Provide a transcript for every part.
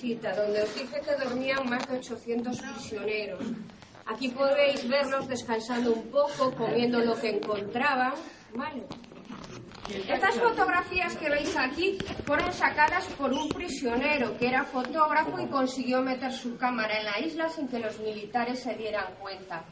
visita, donde os dije que dormían más de 800 prisioneros. Aquí podéis verlos descansando un poco, comiendo lo que encontraban. Vale. Estas fotografías que veis aquí fueron sacadas por un prisionero que era fotógrafo y consiguió meter su cámara en la isla sin que los militares se dieran cuenta.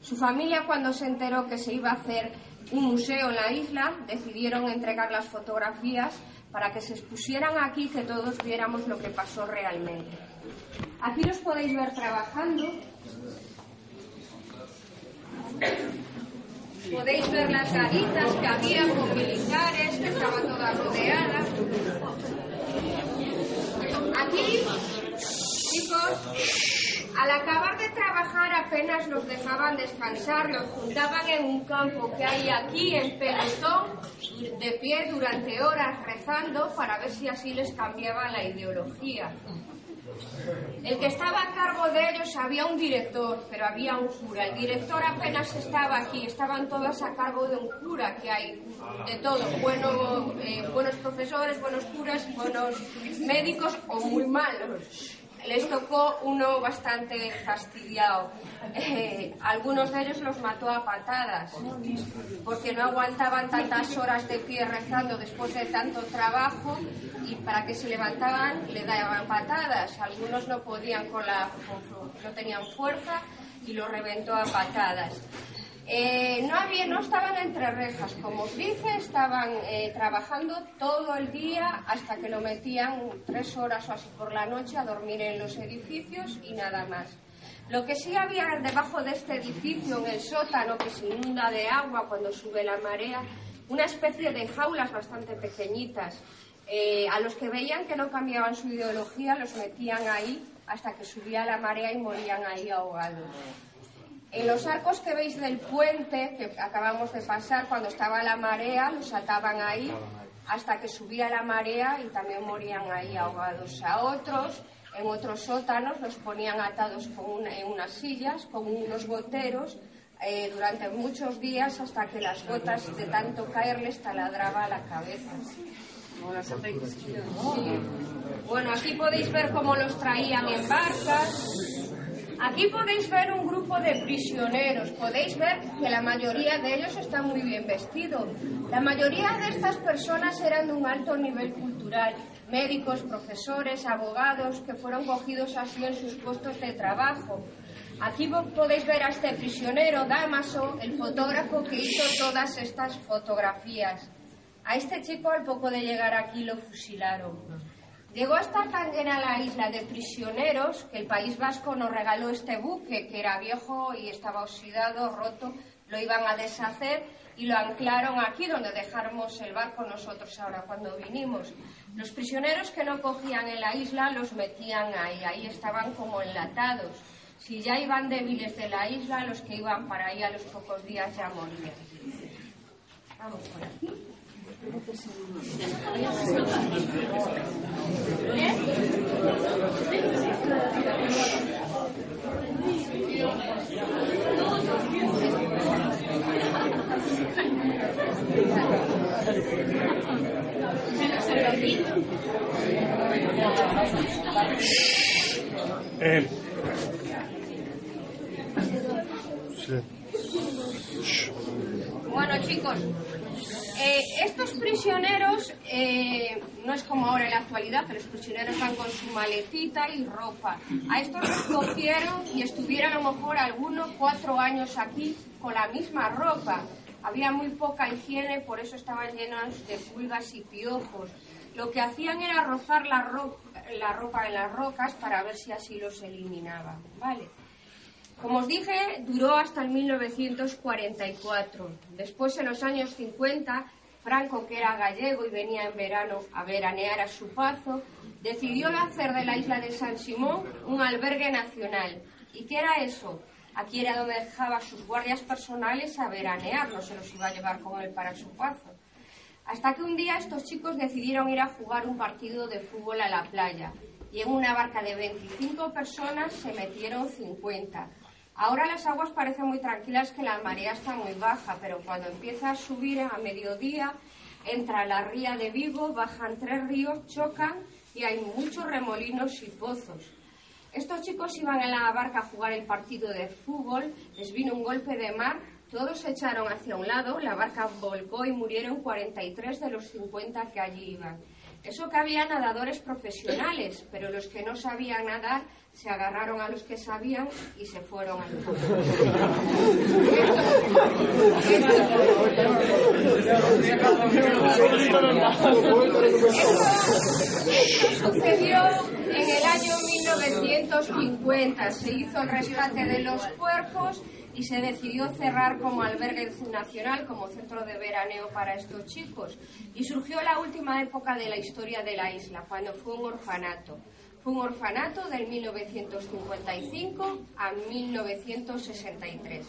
Su familia, cuando se enteró que se iba a hacer un museo en la isla, decidieron entregar las fotografías para que se expusieran aquí, que todos viéramos lo que pasó realmente. Aquí los podéis ver trabajando. Podéis ver las garitas que había con militares, que estaba toda rodeada. Aquí, chicos, al acabar de trabajar apenas los dejaban descansar, los juntaban en un campo que hay aquí en pelotón, de pie durante horas rezando para ver si así les cambiaba la ideología. El que estaba a cargo de ellos había un director, pero había un cura. El director apenas estaba aquí, estaban todos a cargo de un cura, que hay de todo, bueno, eh, buenos profesores, buenos curas, buenos médicos o muy malos. Les tocó uno bastante fastidiado. Eh, algunos de ellos los mató a patadas, porque no aguantaban tantas horas de pie rezando después de tanto trabajo y para que se levantaban le daban patadas. Algunos no podían con la, no tenían fuerza y lo reventó a patadas. Eh, no, no estaban entre rejas, como os dije, estaban eh, trabajando todo el día hasta que lo metían tres horas o así por la noche a dormir en los edificios y nada más. Lo que sí había debajo de este edificio, en el sótano, que se inunda de agua cuando sube la marea, una especie de jaulas bastante pequeñitas. Eh, a los que veían que no cambiaban su ideología, los metían ahí hasta que subía la marea y morían ahí ahogados. En los arcos que veis del puente que acabamos de pasar, cuando estaba la marea, los ataban ahí hasta que subía la marea y también morían ahí ahogados. A otros, en otros sótanos, los ponían atados en unas sillas con unos goteros eh, durante muchos días hasta que las gotas de tanto caerles taladraba la cabeza. Bueno, aquí podéis ver cómo los traían en barcas. Aquí podéis ver un grupo de prisioneros. Podéis ver que la mayoría de ellos están muy bien vestidos. La mayoría de estas personas eran de un alto nivel cultural. Médicos, profesores, abogados que fueron cogidos así en sus puestos de trabajo. Aquí podéis ver a este prisionero, Damaso, el fotógrafo que hizo todas estas fotografías. A este chico al poco de llegar aquí lo fusilaron. Llegó a estar tan la isla de prisioneros que el País Vasco nos regaló este buque que era viejo y estaba oxidado, roto, lo iban a deshacer y lo anclaron aquí donde dejáramos el barco nosotros ahora cuando vinimos. Los prisioneros que no cogían en la isla los metían ahí, ahí estaban como enlatados. Si ya iban débiles de la isla, los que iban para ahí a los pocos días ya morían. Vamos por aquí. Eh, Bueno, chicos, eh, estos prisioneros, eh, no es como ahora en la actualidad, que los prisioneros van con su maletita y ropa. A estos los cogieron y estuvieron a lo mejor algunos cuatro años aquí con la misma ropa. Había muy poca higiene, por eso estaban llenos de pulgas y piojos. Lo que hacían era rozar la, ro- la ropa en las rocas para ver si así los eliminaban. ¿Vale? Como os dije, duró hasta el 1944. Después, en los años 50, Franco, que era gallego y venía en verano a veranear a su pazo, decidió hacer de la isla de San Simón un albergue nacional. ¿Y qué era eso? Aquí era donde dejaba sus guardias personales a veranear, no se los iba a llevar con él para su pazo. Hasta que un día estos chicos decidieron ir a jugar un partido de fútbol a la playa. Y en una barca de 25 personas se metieron 50. Ahora las aguas parecen muy tranquilas que la marea está muy baja, pero cuando empieza a subir a mediodía, entra la ría de Vigo, bajan tres ríos, chocan y hay muchos remolinos y pozos. Estos chicos iban en la barca a jugar el partido de fútbol, les vino un golpe de mar, todos se echaron hacia un lado, la barca volcó y murieron 43 de los 50 que allí iban. Eso que había nadadores profesionales, pero los que no sabían nadar se agarraron a los que sabían y se fueron al Esto sucedió en el año 1950. Se hizo el rescate de los cuerpos y se decidió cerrar como albergue nacional, como centro de veraneo para estos chicos. Y surgió la última época de la historia de la isla, cuando fue un orfanato. Fue un orfanato del 1955 a 1963.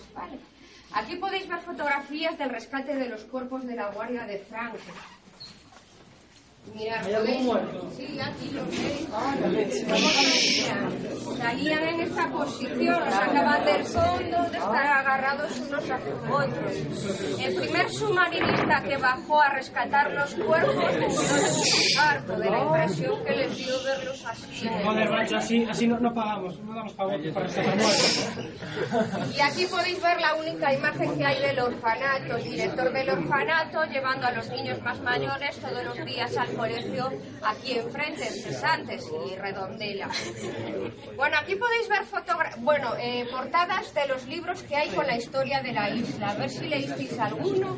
Aquí podéis ver fotografías del rescate de los cuerpos de la Guardia de Franco. Mirad, Sí, aquí lo veis. Salían en esta posición, sacaban del fondo de estar agarrados unos a otros. El primer submarinista que bajó a rescatar los cuerpos un harto de la impresión que les dio verlos así. Joder, así, así no, no, pagamos, no damos pago para rescatar muertos. Y aquí podéis ver la única imagen que hay del orfanato, el director del orfanato llevando a los niños más mayores todos los días al colegio aquí enfrente, en Cesantes y Redondela. Bueno, aquí podéis ver bueno, eh, portadas de los libros que hay con la historia de la isla. A ver si leísteis alguno.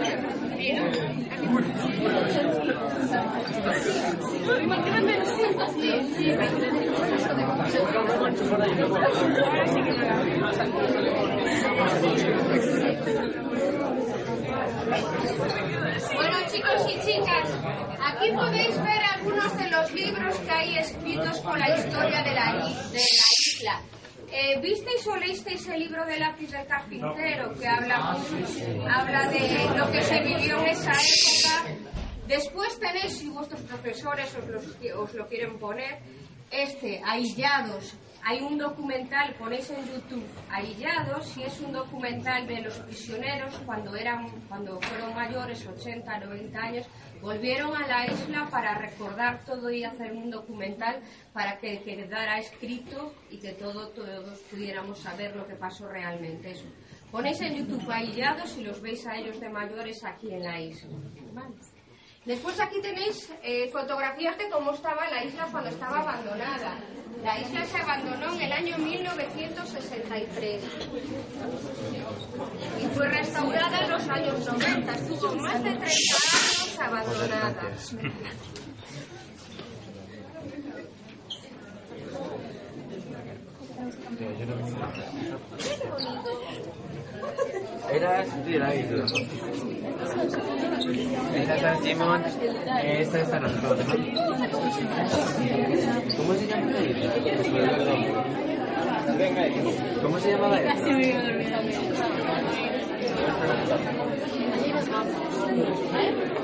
Bueno, chicos y chicas, aquí podéis ver algunos de los libros que hay escritos con la historia de la, de la isla. Eh, ¿Visteis o leísteis el libro de lápiz del carpintero que habla, habla de lo que se vivió en esa época? Después tenéis, si vuestros profesores os, os lo quieren poner, este, Aillados, hay un documental, ponéis en YouTube Aillados, y es un documental de los prisioneros cuando, eran, cuando fueron mayores, 80, 90 años, volvieron a la isla para recordar todo y hacer un documental para que quedara escrito y que todo, todos pudiéramos saber lo que pasó realmente. Eso. Ponéis en YouTube Aillados y los veis a ellos de mayores aquí en la isla. Después aquí tenéis eh, fotografías de cómo estaba la isla cuando estaba abandonada. La isla se abandonó en el año 1963 y fue restaurada en los años 90. Estuvo más de 30 años abandonadas. Era de la isla. Esta es San Simón, esta es San Antonio. ¿Cómo se llama la isla? ¿Cómo se llama la isla?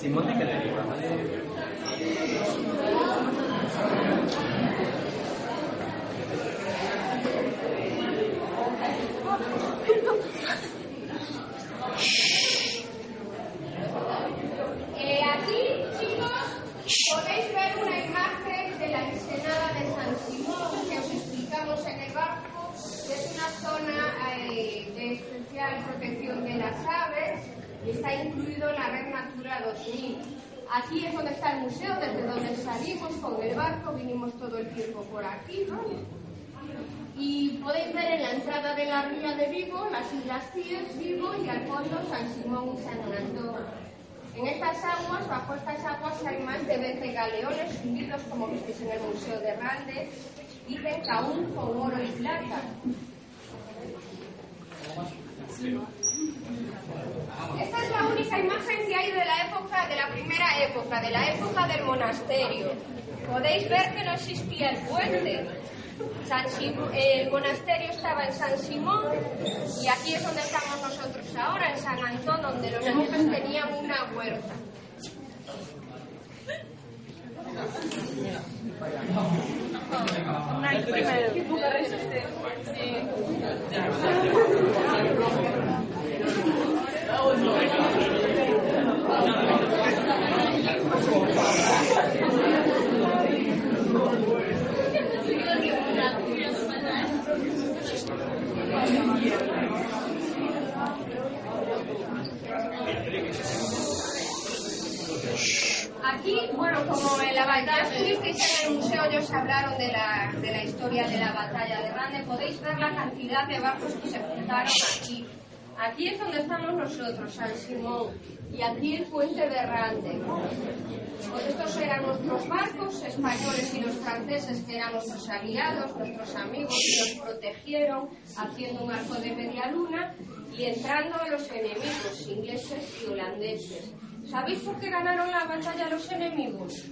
Simón de Calerima. Eh, aquí, chicos, podéis ver una imagen de la ensenada de San Simón que os explicamos en el barco, que es una zona eh, de especial protección de las aves y está incluido en la Red Natura 2000. Aquí es donde está el museo, desde donde salimos con el barco, vinimos todo el tiempo por aquí, ¿no? Y podéis ver en la entrada de la ría de Vigo las Islas Cíes, Vigo y al fondo San Simón y San Antonio. En estas aguas, bajo estas aguas, hay más de 20 galeones hundidos, como visteis en el Museo de Rande, y de aún con oro y plata. Esta es la única imagen que hay de la época, de la primera época, de la época del monasterio. Podéis ver que no existía el puente. San el monasterio estaba en San Simón y aquí es donde estamos nosotros ahora, en San Antón, donde los monjes tenían una huerta. Aquí, bueno, como en la batalla estuvisteis en el museo, ya os hablaron de la, de la historia de la batalla de Rande, podéis ver la cantidad de barcos que se juntaron aquí. Aquí es donde estamos nosotros, San Simón, y aquí el puente de Rande. Pues estos eran nuestros barcos, españoles y los franceses, que eran nuestros aliados, nuestros amigos, y nos protegieron haciendo un arco de media luna y entrando a los enemigos ingleses y holandeses. ¿Sabéis por qué ganaron la batalla los enemigos?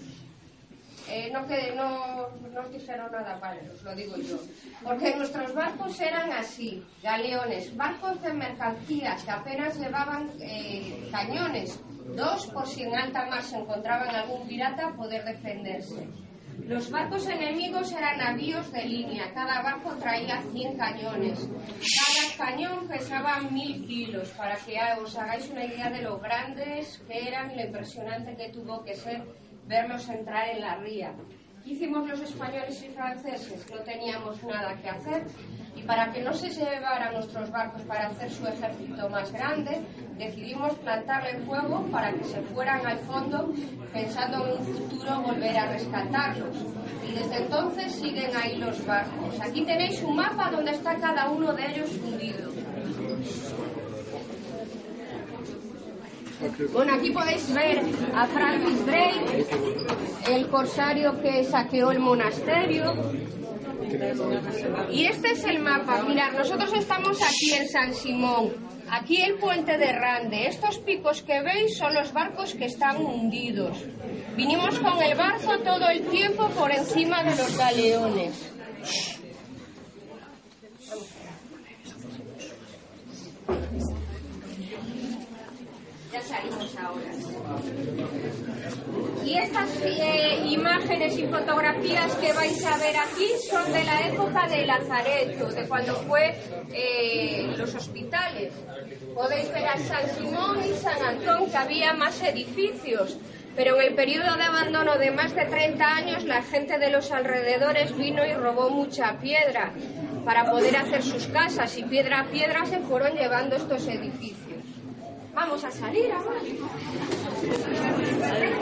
Eh, no, que, no, no dijeron nada vale, os lo digo yo. Porque nuestros barcos eran así, galeones, barcos de mercancías que apenas llevaban eh, cañones, dos por si en alta mar se encontraban algún pirata poder defenderse. Los barcos enemigos eran navíos de línea, cada barco traía 100 cañones. Cada cañón pesaba mil kilos, para que os hagáis una idea de lo grandes que eran y lo impresionante que tuvo que ser verlos entrar en la ría. ¿Qué hicimos los españoles y franceses? No teníamos nada que hacer para que no se llevaran nuestros barcos para hacer su ejército más grande, decidimos plantarle fuego para que se fueran al fondo pensando en un futuro volver a rescatarlos. Y desde entonces siguen ahí los barcos. Aquí tenéis un mapa donde está cada uno de ellos hundido. Bueno, aquí podéis ver a Francis Drake, el corsario que saqueó el monasterio. Y este es el mapa. Mirad, nosotros estamos aquí en San Simón. Aquí el puente de Rande. Estos picos que veis son los barcos que están hundidos. Vinimos con el barco todo el tiempo por encima de los galeones. Ya salimos ahora. Y estas eh, imágenes y fotografías que vais a ver aquí son de la época de Lazareto, de cuando fue eh, los hospitales. Podéis ver a San Simón y San Antón que había más edificios, pero en el periodo de abandono de más de 30 años la gente de los alrededores vino y robó mucha piedra para poder hacer sus casas y piedra a piedra se fueron llevando estos edificios. Vamos a salir ahora.